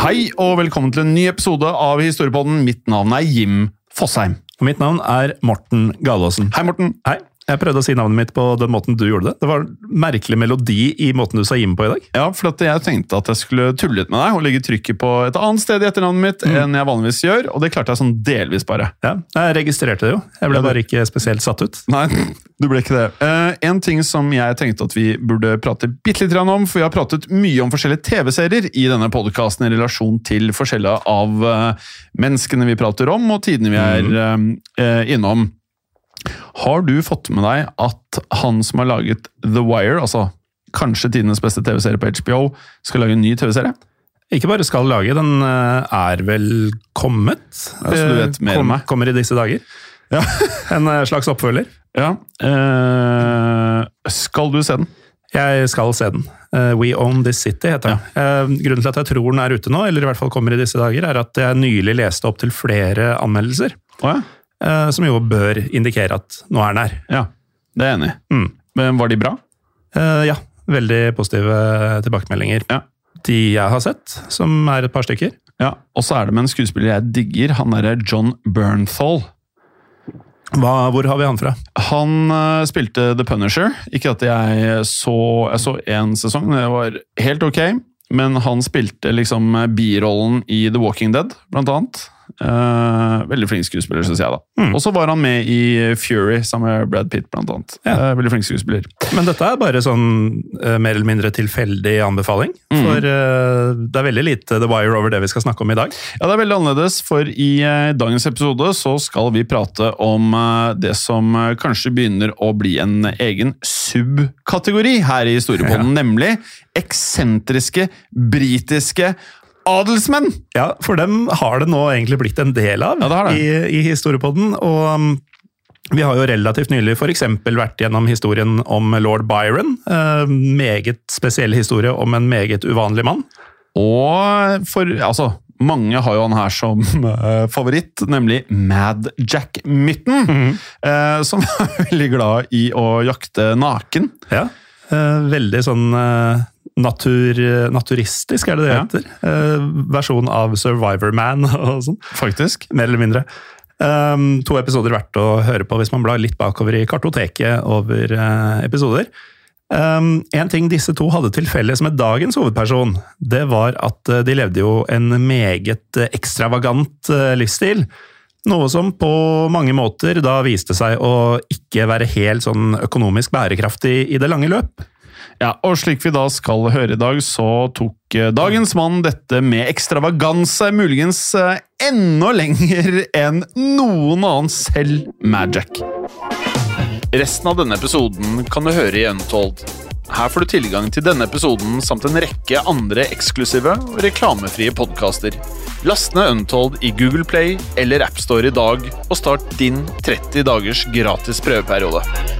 Hei og velkommen til en ny episode av Historiepodden. Mitt navn er Jim Fosheim. Og mitt navn er Morten Galaasen. Hei, Morten. Hei. Jeg prøvde å si navnet mitt på den måten du gjorde det. Det var en merkelig melodi i måten du sa Jim på i dag. Ja, for jeg tenkte at jeg skulle tulle litt med deg og legge trykket på et annet sted i etternavnet mitt enn jeg vanligvis gjør, og det klarte jeg sånn delvis bare. Ja, Jeg registrerte det jo. Jeg ble bare ikke spesielt satt ut. Nei, du ble ikke det. Uh, en ting som jeg tenkte at vi burde prate bitte litt om, for vi har pratet mye om forskjellige TV-serier i denne podkasten i relasjon til forskjellige av uh, menneskene vi prater om, og tidene vi er uh, innom. Har du fått med deg at han som har laget The Wire, altså kanskje tidenes beste TV-serie på HBO, skal lage en ny TV-serie? Ikke bare skal lage, den eh, er vel kommet. Ja, så du vet Eh, mer enn meg. Kommer i disse dager. Ja. en eh, slags oppfølger. Ja. Eh, skal du se den? Jeg skal se den. We Own This City heter den. Eh, grunnen til at jeg tror den er ute nå, eller i hvert fall kommer i disse dager, er at jeg nylig leste opp til flere anmeldelser. Oh, ja. Eh, som jo bør indikere at nå er den her. ja. Det er jeg enig i. Mm. Men var de bra? Eh, ja, veldig positive tilbakemeldinger. Ja. De jeg har sett, som er et par stykker. Ja, Og så er det med en skuespiller jeg digger. Han derre John Bernthal. Hva, hvor har vi han fra? Han uh, spilte The Punisher. Ikke at jeg så Jeg så én sesong, det var helt ok. Men han spilte liksom birollen i The Walking Dead, blant annet. Eh, veldig flink skuespiller, syns jeg. da. Mm. Og så var han med i Fury sammen med Brad Pitt, blant annet. Ja. Uh, veldig flink skuespiller. Men dette er bare sånn uh, mer eller mindre tilfeldig anbefaling. Mm. For det er veldig lite The Wire over det vi skal snakke om i dag. Ja, det er veldig annerledes, for i dagens episode så skal vi prate om det som kanskje begynner å bli en egen subkategori her i Historiepodden, nemlig eksentriske britiske adelsmenn! Ja, for dem har det nå egentlig blitt en del av Ja, det det. I, i historiepodden. Og um, vi har jo relativt nylig f.eks. vært gjennom historien om lord Byron. Eh, meget spesiell historie om en meget uvanlig mann. Og for Altså, mange har jo han her som eh, favoritt, nemlig Mad Jack Mytten. eh, som er veldig glad i å jakte naken. Ja, eh, veldig sånn eh, natur, naturistisk, er det det Ja. heter. Eh, versjon av Survivor Man og sånn. Faktisk. Mer eller mindre. Um, to episoder verdt å høre på hvis man blar litt bakover i kartoteket over uh, episoder. Um, en ting disse to hadde til felles med dagens hovedperson, det var at eh, de levde jo en meget eh, ekstravagant uh, livsstil. Noe som på mange måter da viste seg å ikke være helt sånn økonomisk bærekraftig i det lange løp. Ja, og slik vi da skal høre i dag, så tok eh, dagens mann dette med ekstravaganse, muligens eh, enda lenger enn noen annen selv Magic. Resten av denne episoden kan du høre i Untold. Her får du tilgang til denne episoden samt en rekke andre eksklusive og reklamefrie podkaster. Last ned Untold i Google Play eller AppStore i dag, og start din 30 dagers gratis prøveperiode.